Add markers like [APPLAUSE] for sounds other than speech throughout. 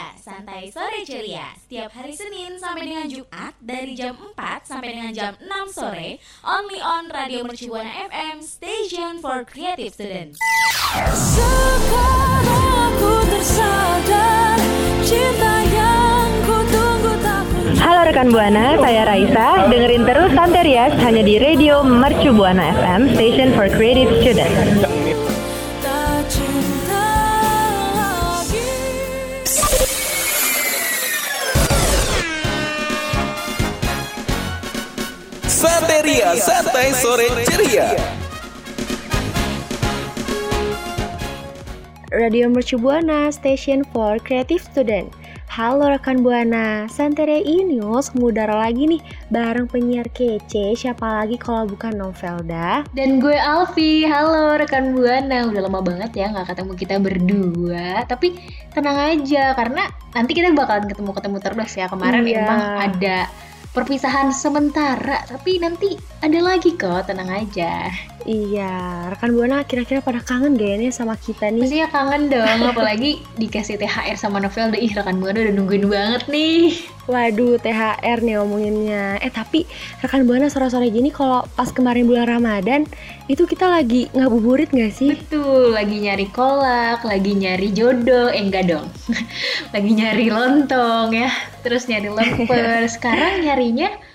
Ceria, santai sore ceria. Setiap hari Senin sampai dengan Jumat dari jam 4 sampai dengan jam 6 sore, only on Radio Mercubuana FM, station for creative students. Sekarang aku tersadar cinta yang ku tunggu tak Halo rekan Buana, saya Raisa. Dengerin terus Santerias hanya di Radio Mercu Buana FM, station for creative students. Santai Sore Ceria. Radio Mercu Buana, station for creative student. Halo rekan Buana, Santeria News mengudara lagi nih bareng penyiar kece siapa lagi kalau bukan Novelda Dan gue Alfi, halo rekan Buana Udah lama banget ya nggak ketemu kita berdua Tapi tenang aja karena nanti kita bakalan ketemu-ketemu terus ya Kemarin Iya. emang ada perpisahan sementara Tapi nanti ada lagi kok, tenang aja. Iya, rekan Buana kira-kira pada kangen gak ya nih sama kita nih? Pastinya kangen dong, apalagi dikasih THR sama Novel. Ih rekan Buana udah nungguin banget nih. Waduh, THR nih ngomonginnya. Eh tapi rekan Buana sore-sore gini kalau pas kemarin bulan Ramadan itu kita lagi ngabuburit gak sih? Betul, lagi nyari kolak, lagi nyari jodoh, eh enggak dong. [LAUGHS] Lagi nyari lontong ya, terus nyari [LAUGHS] lemper Sekarang nyarinya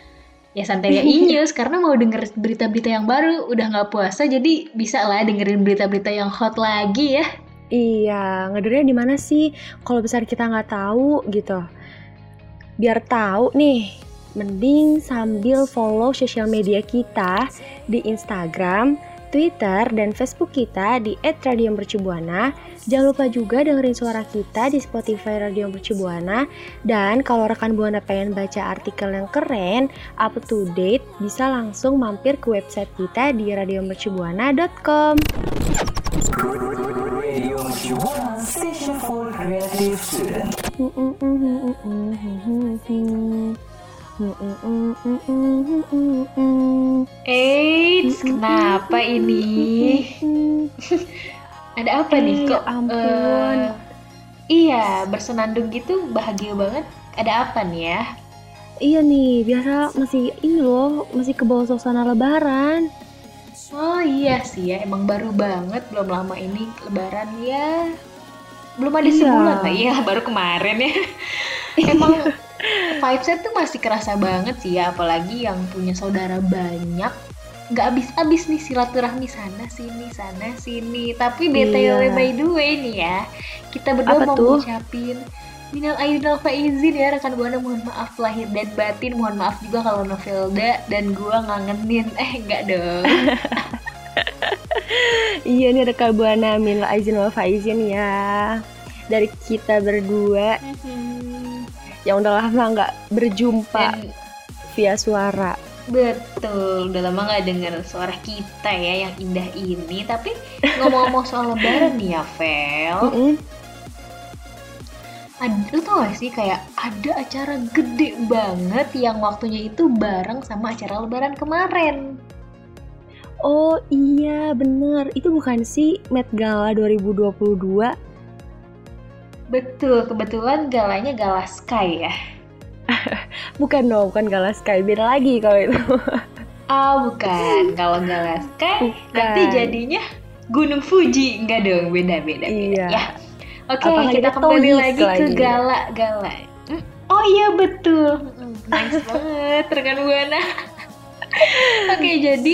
ya santai ya [LAUGHS] Inews Karena mau denger berita-berita yang baru, udah nggak puasa Jadi bisa lah dengerin berita-berita yang hot lagi ya Iya, ngedernya di mana sih? Kalau besar kita nggak tahu gitu. Biar tahu nih, mending sambil follow sosial media kita di Instagram, Twitter, dan Facebook kita di @radiomercubuana. Jangan lupa juga dengerin suara kita di Spotify Radio Mercubuana. Dan kalau rekan Buana pengen baca artikel yang keren, up to date, bisa langsung mampir ke website kita di radiomercubuana.com. Radio Mercubuana Station for Creative Student. Eits, kenapa ini? [LAUGHS] Ada apa nih Eh, kok? ampun. eh, iya, bersenandung gitu bahagia banget. Ada apa nih ya? Iya nih, biasa masih ini loh, masih ke bawah suasana lebaran. Oh iya sih ya, emang baru banget belum lama ini lebaran ya. Belum ada Iya. sebulan lah ya, [LAUGHS] baru kemarin ya. emang vibesnya tuh masih kerasa banget sih ya, apalagi yang punya saudara banyak. Nggak habis-habis nih silaturahmi sana sini sana sini. Tapi BTW Iya. by the way nih ya, kita berdua Apa mau tuh? ngucapin Minal aidin wal faizin ya rekan buana mohon maaf lahir dan batin mohon maaf juga kalau Novelda dan gua ngangenin eh enggak dong [LAUGHS] Iya nih ada Buana Minal Aizin wal Faizin ya. Dari kita berdua yang udah lama nggak berjumpa Dan via suara. betul, udah lama nggak denger suara kita ya yang indah ini. Tapi ngomong-ngomong soal lebaran nih ya, Vel. Mm-mm. Ada, lu tau gak sih kayak ada acara gede banget yang waktunya itu bareng sama acara lebaran kemarin. Oh iya bener, itu bukan sih Met Gala 2022? Betul, kebetulan galanya Gala Sky ya. [LAUGHS] Bukan dong, bukan Gala Sky, beda lagi kalau itu. Ah [LAUGHS] bukan, kalau Gala Sky nanti Bukan. jadinya Gunung Fuji. Enggak dong, beda-beda. Iya. Ya. Oke, Apalagi kita kembali lagi ke lagi. Gala Gala. Hmm, Oh iya betul. Hmm, Nice [LAUGHS] banget rekan Buana. Oke, jadi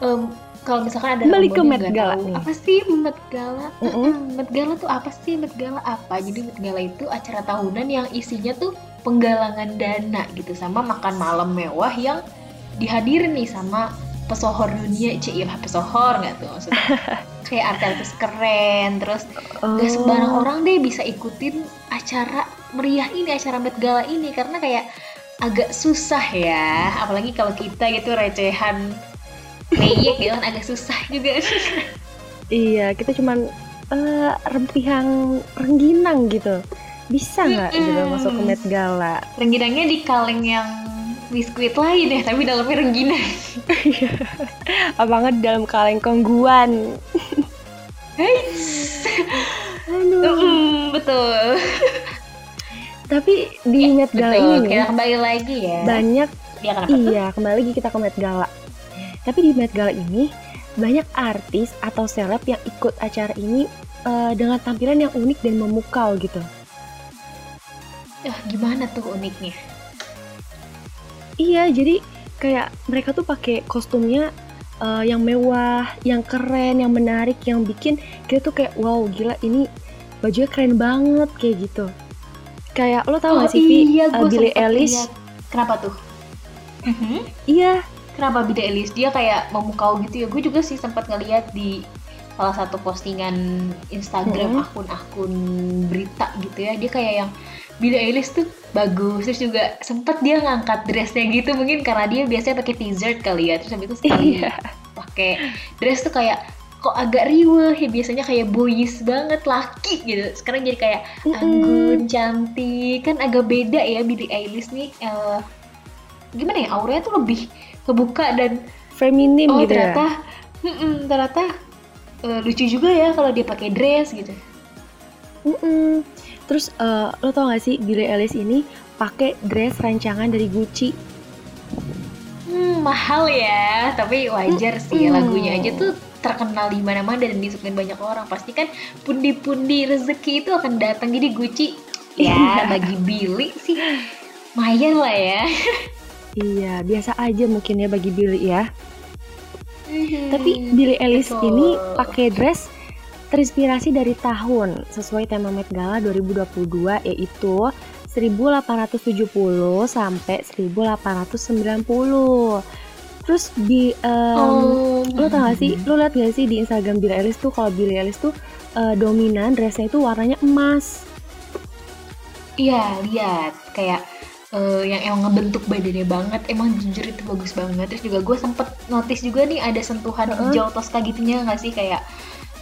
em, kalau misalkan ada rekan ke Met Gala tahu. Apa sih Met Gala? Mm-mm. Hmm, Met Gala tuh apa sih? Met Gala apa? Jadi Met Gala itu acara tahunan yang isinya tuh penggalangan dana gitu sama makan malam mewah yang dihadirin nih sama pesohor dunia, cie iya pesohor nggak tuh maksudnya [LAUGHS] kayak artis-artis keren, terus Gak Oh. sembarang orang deh bisa ikutin acara meriah ini, acara Met Gala ini karena kayak agak susah ya, apalagi kalau kita gitu recehan gitu kan agak susah juga. Iya, kita cuman eh, rempihan rengginang gitu. Bisa nggak gitu Mm-mm. masuk ke Met Gala? Rengginangnya di kaleng yang biskuit lain ya, tapi dalamnya rengginang. Nggak di dalam kaleng kongguan? Aduh. betul. tapi di Ya, Met Gala Betul, ini kita kembali lagi ya. banyak Dia kenapa tuh? iya kembali lagi kita ke Met Gala. Tapi di Met Gala ini banyak artis atau seleb yang ikut acara ini eh, dengan tampilan yang unik dan memukau gitu. Ah, gimana tuh uniknya? Iya, jadi kayak mereka tuh pakai kostumnya eh, yang mewah, yang keren, yang menarik, yang bikin kita tuh kayak wow gila ini bajunya keren banget kayak gitu. Kayak lo tau oh gak sih iya, eh, gue Billie sempet Eilish? liat. Kenapa tuh? Iya, Kenapa Billie Eilish? Dia kayak memukau gitu ya. Gue juga sih sempat ngeliat di salah satu postingan Instagram Mhm. akun-akun berita gitu ya. Dia kayak yang Billie Eilish tuh bagus. Terus juga sempet dia ngangkat dressnya gitu mungkin karena dia biasanya pakai t-shirt kali ya. Terus habis itu sekali Iya. pakai dress tuh kayak kok agak riweh ya biasanya kayak boys banget laki gitu sekarang jadi kayak anggun cantik kan agak beda ya Billie Eilish nih eh, gimana ya auranya tuh lebih kebuka dan feminim oh gitu ya. ternyata mm-mm, ternyata eh, lucu juga ya kalau dia pakai dress gitu Mm-mm. Terus eh, lo tau gak sih Billie Eilish ini pakai dress rancangan dari Gucci. hmm, mahal ya tapi wajar sih Mm-mm. lagunya aja tuh terkenal di mana-mana dan disukain banyak orang pasti kan pundi-pundi rezeki itu akan datang jadi Gucci ya bagi Billy sih lumayan lah ya [LAUGHS] Iya, biasa aja mungkin ya bagi Billie ya. Tapi Hmm, Billie Eilish betul. ini pakai dress terinspirasi dari tahun sesuai tema Met Gala 2022 yaitu 1870 sampai 1890. Terus di em, oh, lo tau gak sih, lo liat gak sih di Instagram Billie Eilish tuh kalau Billie Eilish tuh eh, dominan dressnya itu warnanya emas. Iya, lihat kayak eh, yang emang ngebentuk badannya banget, emang jujur itu bagus banget. Terus juga gue sempet notice juga nih ada sentuhan Heeh. hijau toska gitunya nggak sih kayak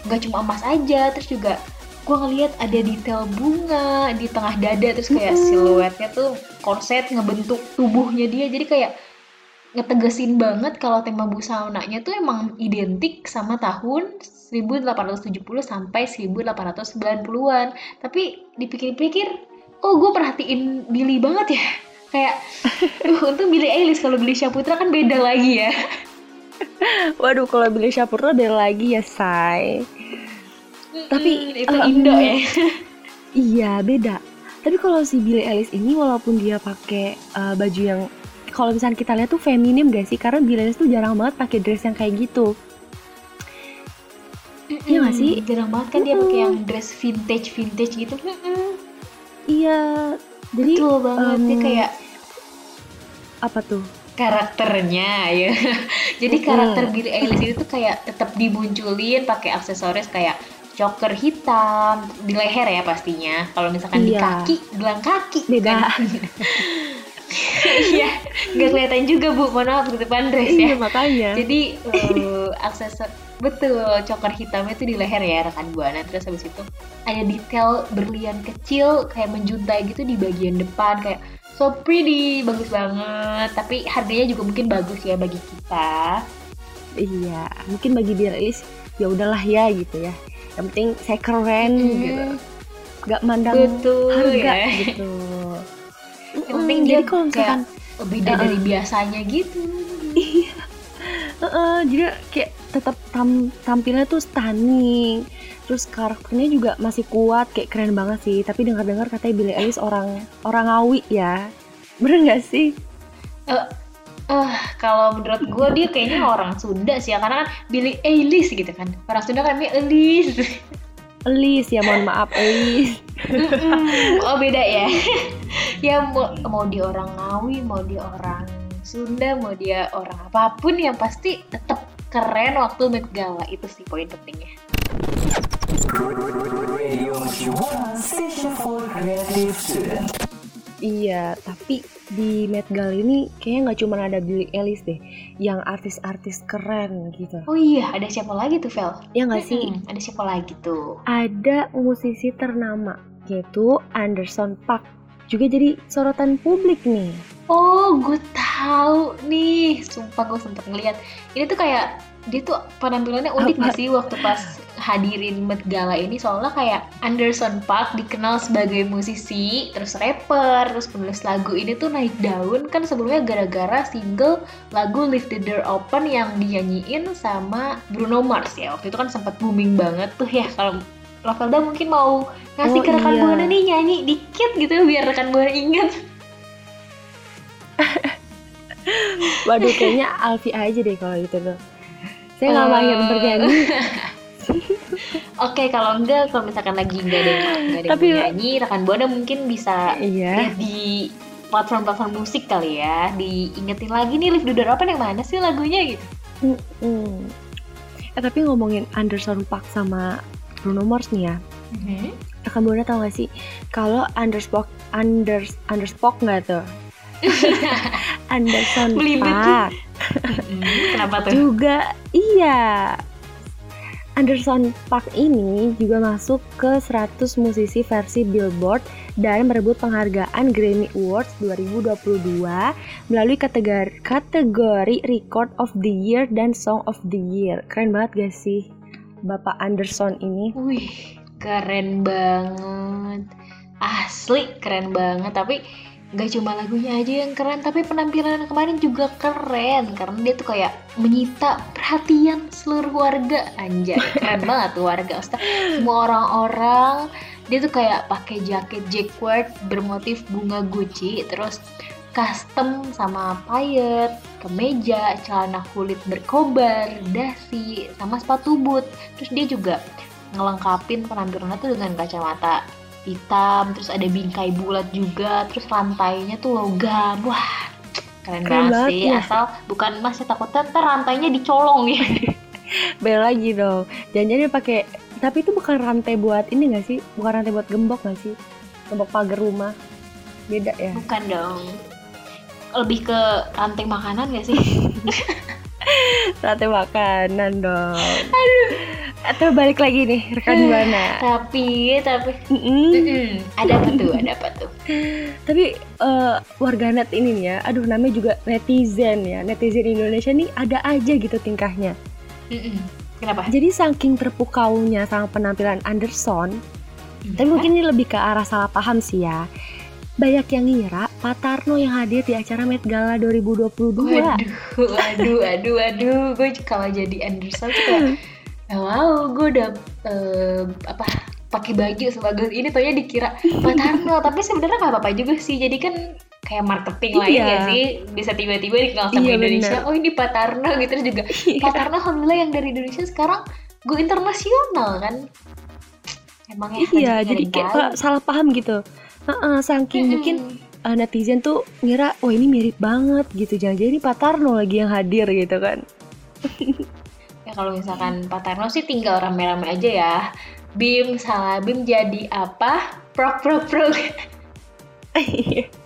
nggak cuma emas aja, terus juga gue ngeliat ada detail bunga di tengah dada, terus kayak Mm-mm. siluetnya tuh korset ngebentuk tubuhnya dia, jadi kayak ngetegesin banget kalau tema busananya tuh emang identik sama tahun 1870 sampai 1890-an. Tapi dipikir-pikir, oh gue perhatiin Billy banget ya. Kayak, [LAUGHS] uh, untung Billy Eilish kalau Billy Syaputra kan beda lagi ya. Waduh, kalau Billie Shapiro ada lagi ya, say. Tapi, Mm, itu eh, Indo ya. [LAUGHS] Iya beda. Tapi kalau si Billie Eilish ini walaupun dia pakai uh, baju yang kalau misalnya kita lihat tuh feminim gak sih? Karena Billie Eilish tuh jarang banget pakai dress yang kayak gitu. Iya sih? Mm, Jarang banget kan dia pakai yang dress vintage vintage gitu. Mm-mm. Iya. Jadi Betul banget dia em, kayak apa tuh? karakternya ya. [LAUGHS] Jadi Mm-mm. karakter Billie Eilish itu kayak tetap dimunculin pakai aksesoris kayak choker hitam di leher ya pastinya. Kalau misalkan di Iya. kaki, gelang kaki. Beda. kan? [LAUGHS] [LAUGHS] Iya, nggak kelihatan juga bu. Mohon maaf di depan dress ya. Iya makanya. Jadi eh, aksesor betul choker hitamnya itu di leher ya rekan buana. Terus habis itu ada detail berlian kecil kayak menjuntai gitu di bagian depan kayak so pretty, bagus banget. Tapi harganya juga mungkin bagus ya bagi kita. Iya. Mungkin bagi Billie Eilish ya udahlah ya gitu ya. Yang penting saya keren gitu. Gak mandang Betul harga ya. gitu. Penting dia jadi kalau misalkan kayak beda dari biasanya gitu. Heeh, jadi kayak tetap tam tampilnya tuh stunning. Terus karakternya juga masih kuat, kayak keren banget sih. Tapi dengar-dengar katanya Billie Eilish orang orang ngawi ya. Bener nggak sih? Eh, eh, kalau menurut gue dia kayaknya orang Sunda sih ya karena kan Billie Eilish gitu kan. Orang Sunda kan namanya Elis. Elis ya, mohon maaf Elis. Mm-mm. oh beda ya. ya mau, mau dia orang Ngawi, mau dia orang Sunda, mau dia orang apa pun yang pasti tetap keren waktu Met Gala itu sih poin pentingnya. Radio Station for Creative Student. Iya, tapi di Met Gala ini kayaknya nggak cuma ada Billie Eilish deh, yang artis-artis keren gitu. Oh iya, ada siapa lagi tuh Vel? Ya nggak sih? Mm-mm, ada siapa lagi tuh? Ada musisi ternama, yaitu Anderson Park. Juga jadi sorotan publik nih. Oh, gue tahu nih. Sumpah gue sempet ngeliat. Ini tuh kayak dia tuh penampilannya unik Apa? gak sih waktu pas hadirin Met Gala ini soalnya kayak Anderson Park dikenal sebagai musisi, terus rapper, terus penulis lagu ini tuh naik daun kan sebelumnya gara-gara single lagu Leave the Door Open yang dinyanyiin sama Bruno Mars ya waktu itu kan sempat booming banget tuh ya kalau Ravelda mungkin mau ngasih Oh, ke rekan iya. buana nih nyanyi dikit gitu biar rekan buana inget [LAUGHS] Waduh, kayaknya Alfi aja deh kalau gitu tuh. Saya nggak Eh. mahir bernyanyi. [LAUGHS] Oke, kalau enggak, kalau misalkan lagi enggak ada yang enggak ada Tapi- nyanyi, rekan buana mungkin bisa Iya. di platform-platform musik kali ya, diingetin lagi nih Live Door Open yang mana sih lagunya gitu. Mm-mm. Eh tapi ngomongin Anderson Park sama Bruno Mars nih ya. Rekan Buana tau gak sih kalau Anderspock Anders Anderspock nggak tuh? [LAUGHS] Anderson. Park Mm, Kenapa tuh? juga iya. Anderson Park ini juga masuk ke 100 musisi versi Billboard dan merebut penghargaan Grammy Awards 2022 melalui kategori, kategori Record of the Year dan Song of the Year. Keren banget gak sih Bapak Anderson ini? Wih, keren banget. Asli keren banget, tapi gak cuma lagunya aja yang keren, tapi penampilan kemarin juga keren karena dia tuh kayak menyita perhatian seluruh warga. Anjay, keren banget tuh warga. Maksudnya, semua orang-orang dia tuh kayak pakai jaket jacquard bermotif bunga Gucci, terus custom sama payet, kemeja, celana kulit berkobar, dasi, sama sepatu boot. Terus dia juga ngelengkapin penampilannya tuh dengan kacamata hitam, terus ada bingkai bulat juga, terus lantainya tuh logam. Wah, keren, Keren banget banget sih. ya. Asal bukan masih takutnya ntar rantainya dicolong ya. [LAUGHS] [LAUGHS] Beda lagi dong. Jangan-jangan dia pakai tapi itu bukan rantai buat ini gak sih? Bukan rantai buat gembok gak sih? Gembok pagar rumah. Beda ya. bukan dong. Lebih ke rantai makanan gak sih? [LAUGHS] Rantai makanan dong. Aduh. Atau balik lagi nih rekan buana. tapi, tapi, ada apa tuh? Ada apa tuh? Tapi eh, warganet ini nih ya, aduh namanya juga netizen ya. Netizen Indonesia nih ada aja gitu tingkahnya. Kenapa? Jadi saking terpukaunya sama penampilan Anderson, tapi mungkin ini lebih ke arah salah paham sih ya. Banyak yang ngira Pak Tarno yang hadir di acara Met Gala 2022. Waduh, waduh, waduh, waduh. Gue kalau jadi Anderson tuh kayak, wow, gue udah eh, apa pakai baju sebagus ini, taunya dikira Pak Tarno. Tapi sebenarnya nggak apa-apa juga sih. Jadi kan kayak marketing lain Iya. ya sih. Bisa tiba-tiba dikenal sama Iya, Indonesia. bener. Oh ini Pak Tarno gitu Terus juga Pak Tarno alhamdulillah yang dari Indonesia sekarang go internasional kan. Emang ya Iya, jadi kayak salah paham gitu. Heeh, saking mungkin eh, netizen tuh ngira, wah ini mirip banget gitu. Jangan-jangan ini Pak Tarno lagi yang hadir gitu kan. [LAUGHS] Ya kalau misalkan Pak Tarno sih tinggal rame-rame aja ya. Bim salah Bim jadi apa? Prok prok prok. [LAUGHS]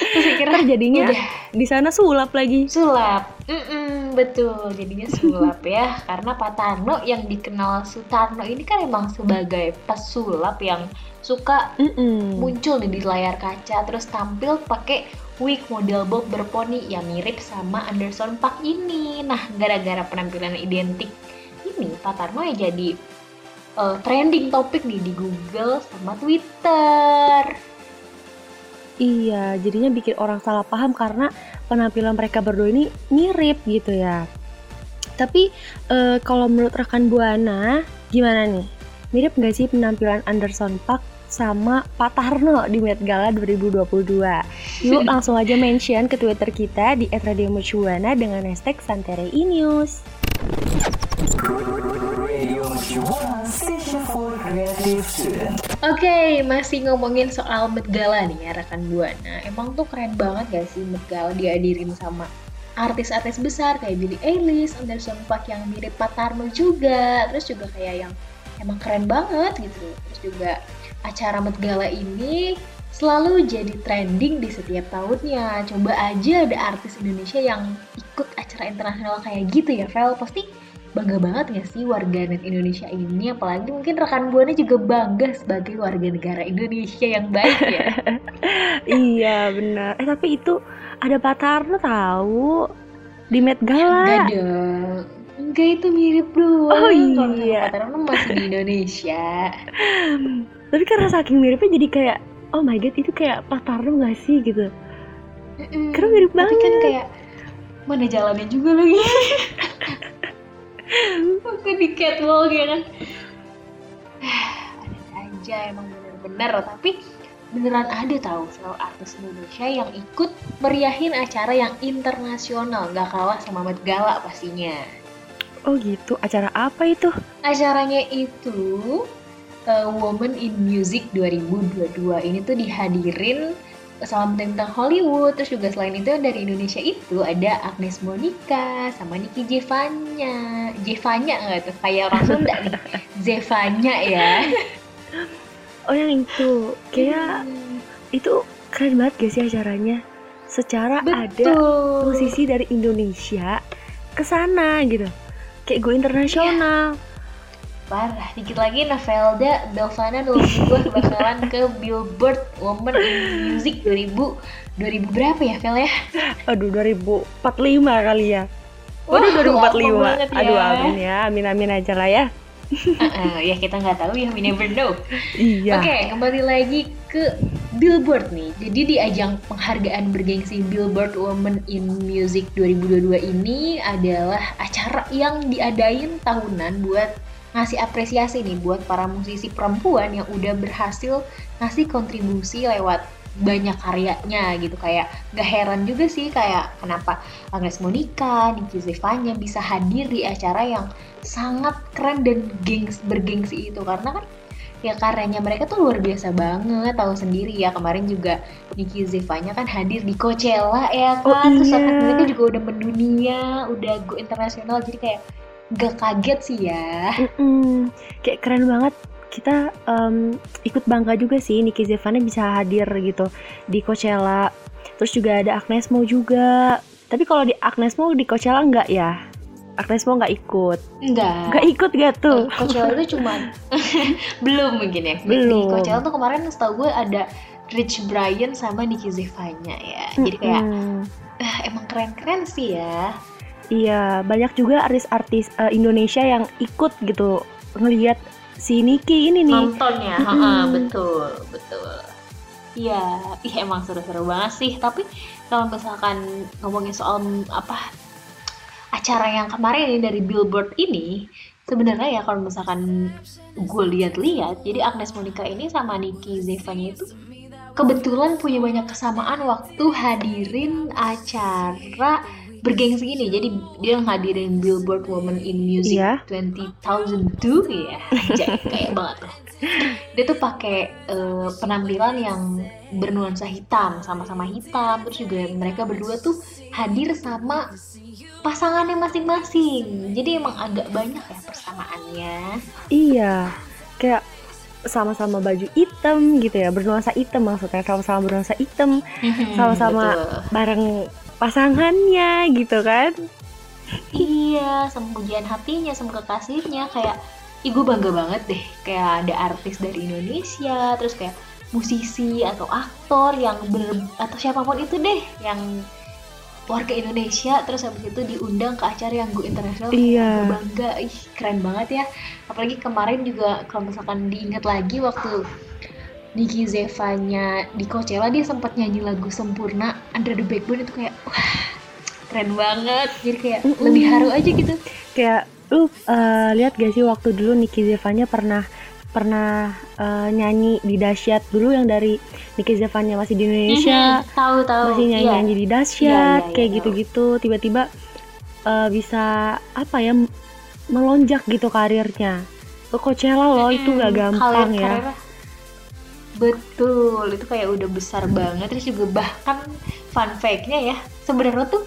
Terus saya kira jadinya udah di sana sulap lagi. sulap. Mm-mm, betul, jadinya sulap ya. Karena Pak Tarno yang dikenal Sutarno ini kan emang sebagai pesulap yang suka Mm-mm. muncul nih di layar kaca terus tampil pakai wig model bob berponi yang mirip sama Anderson Park ini. Nah, gara-gara penampilan identik ini Pak Tarno ya jadi eh, trending topik nih di Google sama Twitter. Iya, jadinya bikin orang salah paham karena penampilan mereka berdua ini mirip gitu ya. Tapi eh, kalau menurut rekan Buana, gimana nih? Mirip nggak sih penampilan Anderson Park sama Pak Tarno di Met Gala 2022? Yuk [LAUGHS] langsung aja mention ke Twitter kita di @radiomercubuana dengan hashtag Santere News. Oke, masih ngomongin soal Met Gala nih ya rekan Buana. Emang tuh keren banget gak sih Met Gala dihadirin sama artis-artis besar kayak Billie Eilish, Anderson Paak yang mirip Pak Tarno juga, terus juga kayak yang emang keren banget gitu. Terus juga acara Met Gala ini selalu jadi trending di setiap tahunnya. Coba aja ada artis Indonesia yang ikut acara internasional kayak gitu ya, Vel. Pasti bangga banget gak sih warganet Indonesia ini apalagi mungkin rekan buana juga bangga sebagai warga negara Indonesia yang baik ya [LAUGHS] iya benar. Eh tapi itu ada Pak Tarno tahu di Met enggak Gala. dong Enggak itu mirip doang. Oh, Kalau iya. Renang masih di Indonesia. [LAUGHS] Tapi karena saking miripnya jadi kayak oh my god itu kayak Patarno gak sih gitu. Mm-mm. Karena mirip Tapi kan banget. kayak mana jalannya juga lagi. [LAUGHS] Waktu di catwalk ya kan. [SIGHS] ada aja emang bener-bener tapi beneran ada tahu selalu artis Indonesia yang ikut meriahin acara yang internasional nggak kalah sama Met Gala pastinya. Oh gitu, acara apa itu? Acaranya itu uh, Women in Music 2022 ini tuh dihadirin sama bintang Hollywood. Terus juga selain itu dari Indonesia itu ada Agnes Monica sama Niki Jevanya. Jevanya nggak tuh? Kayak orang Sunda nih. [LAUGHS] Zevanya ya. Oh yang itu, kayak Hmm, itu keren banget gak sih acaranya? Secara ada betul. musisi dari Indonesia ke sana gitu. Kayak gue internasional. parah dikit lagi Navelda Belvana 22 bakalan ke Billboard Women in Music 2000 2000 berapa ya Vel ya Aduh 2045 kali ya. Waduh lama 2045. banget ya. Aduh amin ya, amin amin aja lah ya. Uh-uh, ya kita nggak tahu ya we never know Iya. Oke, kembali lagi ke Billboard nih. Jadi di ajang penghargaan bergengsi Billboard Women in Music 2022 ini adalah acara yang diadain tahunan buat ngasih apresiasi nih buat para musisi perempuan yang udah berhasil ngasih kontribusi lewat banyak karyanya gitu kayak gak heran juga sih kayak kenapa Agnes Monica, Niki Zevanya bisa hadir di acara yang sangat keren dan gengs bergengsi itu karena kan ya karyanya mereka tuh luar biasa banget tahu sendiri ya kemarin juga Niki Zevanya kan hadir di Coachella ya Oh, kan terus iya. sampai mereka juga udah mendunia udah go internasional jadi kayak gak kaget sih ya Mm-mm. Kayak keren banget. Kita em, ikut bangga juga sih Niki Zevanya bisa hadir gitu di Coachella. Terus juga ada Agnes Mo juga. Tapi kalau di Agnes Mo di Coachella enggak ya? Agnes Mo nggak ikut. enggak Nggak ikut gak tuh? Coachella itu cuma [LAUGHS] belum mungkin ya Di- di Belum. Coachella tuh kemarin setahu gue ada Rich Brian sama Niki Zevanya ya jadi kayak ah, emang keren-keren sih ya Iya, banyak juga artis-artis eh, Indonesia yang ikut gitu ngelihat si Niki ini nih. nonton ya Mm-mm. ha-ha, betul betul Iya, ih emang seru-seru banget sih. Tapi kalau misalkan ngomongin soal apa acara yang kemarin ini dari Billboard ini, sebenarnya ya kalau misalkan gue lihat-lihat, jadi Agnes Monica ini sama Niki Zevanya itu kebetulan punya banyak kesamaan waktu hadirin acara bergengsi ini. Jadi dia ngadirin Billboard Women in Music Iya. 2002 ya, Anjay, kayak banget tuh. Dia tuh pakai eh, penampilan yang bernuansa hitam, sama-sama hitam. Terus juga mereka berdua tuh hadir sama pasangannya masing-masing. Jadi emang agak banyak ya persamaannya. Iya, kayak sama-sama baju hitam gitu ya, bernuansa hitam maksudnya sama-sama bernuansa hitam, Sama-sama. Betul. bareng pasangannya gitu kan? Iya, sama pujian hatinya, sama kekasihnya. Kayak Ih gue bangga banget deh. Kayak ada artis dari Indonesia terus kayak musisi atau aktor yang ber atau siapa pun itu deh yang warga Indonesia. Terus habis itu diundang ke acara yang go internasional Iya. Gue bangga. Ih keren banget ya. Apalagi kemarin juga kalau misalkan diingat lagi waktu Niki Zevanya di Coachella dia sempat nyanyi lagu Sempurna Under the Backbone itu kayak wah keren banget. Jadi kayak Mm-mm. lebih haru aja gitu. Kayak lu eh, lihat gak sih waktu dulu Niki Zevanya pernah pernah eh, nyanyi di Dasyat dulu yang dari Niki Zevanya masih di Indonesia. Mhm, tahu tahu. masih nyanyi nyanyi di dasyat Iya, iya, iya, kayak gitu-gitu. Tiba-tiba eh, bisa apa ya melonjak gitu karirnya. Ke Coachella loh itu Mm-mm, gak gampang karir- ya. karirnya- betul itu kayak udah besar banget terus juga bahkan fun fact-nya ya sebenarnya tuh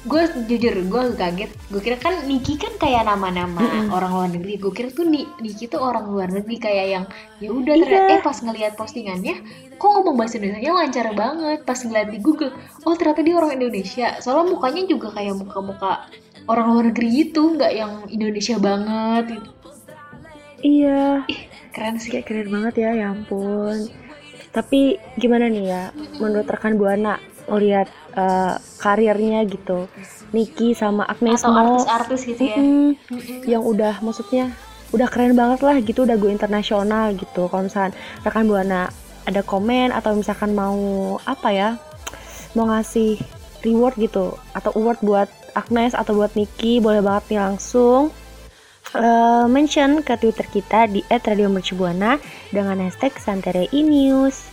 gue jujur gue kaget gue kira kan Niki kan kayak nama-nama Mm-mm. orang luar negeri gue kira tuh Ni- Niki tuh orang luar negeri kayak yang ya udah Iya. ternyata eh pas ngelihat postingannya kok ngomong bahasa Indonesia lancar banget pas ngeliat di Google oh ternyata dia orang Indonesia soalnya mukanya juga kayak muka-muka orang luar negeri gitu nggak yang Indonesia banget gitu. iya keren sih. Kayak keren banget ya ya ampun. Tapi gimana nih ya menurut rekan buana ngeliat eh, karirnya gitu. Niki sama Agnes Atau Mo. artis-artis gitu ya. Yang udah maksudnya udah keren banget lah gitu udah go internasional gitu. Kalau misalkan rekan buana ada komen atau misalkan mau apa ya mau ngasih reward gitu atau award buat Agnes atau buat Niki boleh banget nih langsung eh, mention ke Twitter kita di @radiomercubuana dengan hashtag Santere News.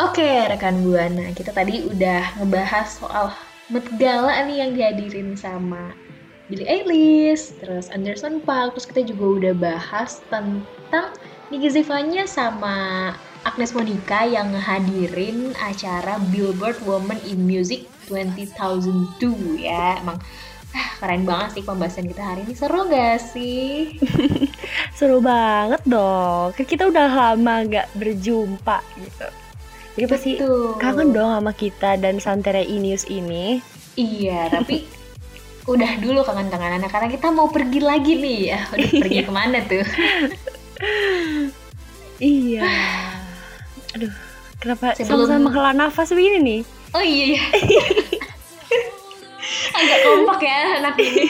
Oke, rekan Buana, kita tadi udah ngebahas soal Met Gala nih yang dihadirin sama Billie Eilish, terus Anderson Paak, terus kita juga udah bahas tentang Niki Zivanya sama Agnes Monica yang ngehadirin acara Billboard Women in Music 2002 ya. Emang ah, keren banget sih pembahasan kita hari ini. Seru gak sih? [LAUGHS] Seru banget dong. Kan kita udah lama nggak berjumpa gitu. Jadi pasti Betul. kangen dong sama kita dan Santere News ini. Iya, [LAUGHS] tapi udah dulu kangen-kangenan karena kita mau pergi lagi nih ya. Udah pergi ke mana tuh? [LAUGHS] Iya. [SIGHS] Aduh, kenapa Sebelum- sama-sama menghela nafas begini nih? Oh iya ya. [LAUGHS] Agak kompak ya anak ini.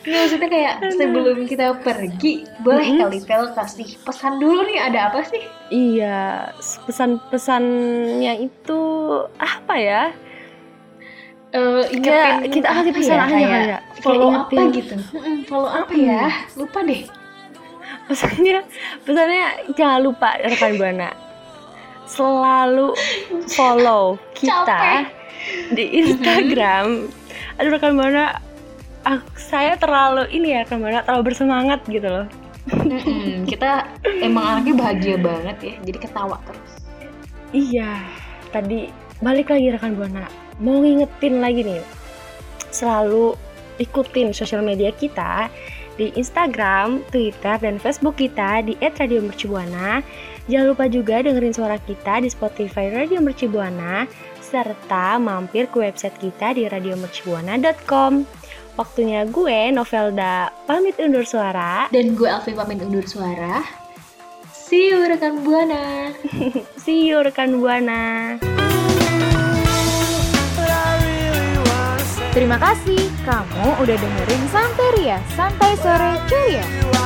Nggak maksudnya kayak sebelum kita pergi, boleh Mm-mm. kali Vel kasih pesan dulu nih ada apa sih? Iya, pesan-pesannya itu apa ya? Kayak ingetin kita kasih apa pesan ya, aja kayak ya. Follow Kayak apa ingetin. gitu? Follow apa ya? Lupa deh. Pesannya, pesannya jangan lupa rekan buana selalu follow kita Capek. di Instagram. Aduh rekan buana, aku- saya terlalu ini ya rekan buana terlalu bersemangat gitu loh. Kita emang anaknya bahagia banget ya, jadi ketawa terus. Iya, tadi balik lagi rekan buana. Mau ngingetin lagi nih, selalu ikutin sosial media kita di Instagram, Twitter, dan Facebook kita di @radiomercubuana. Jangan lupa juga dengerin suara kita di Spotify Radio Mercubuana, serta mampir ke website kita di radiomercubuana.com. Waktunya gue, Novelda, pamit undur suara. Dan gue Alfi pamit undur suara. See you rekan Buana. [LAUGHS] See you rekan Buana. Terima kasih kamu udah dengerin Santeria, Santai Sore Ceria.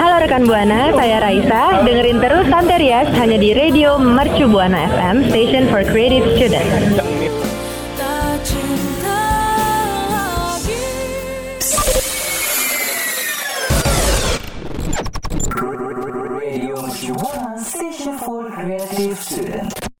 Halo rekan Buana, saya Raisa. Dengerin terus Santerias hanya di Radio Mercu Buana FM, Station for Creative Students.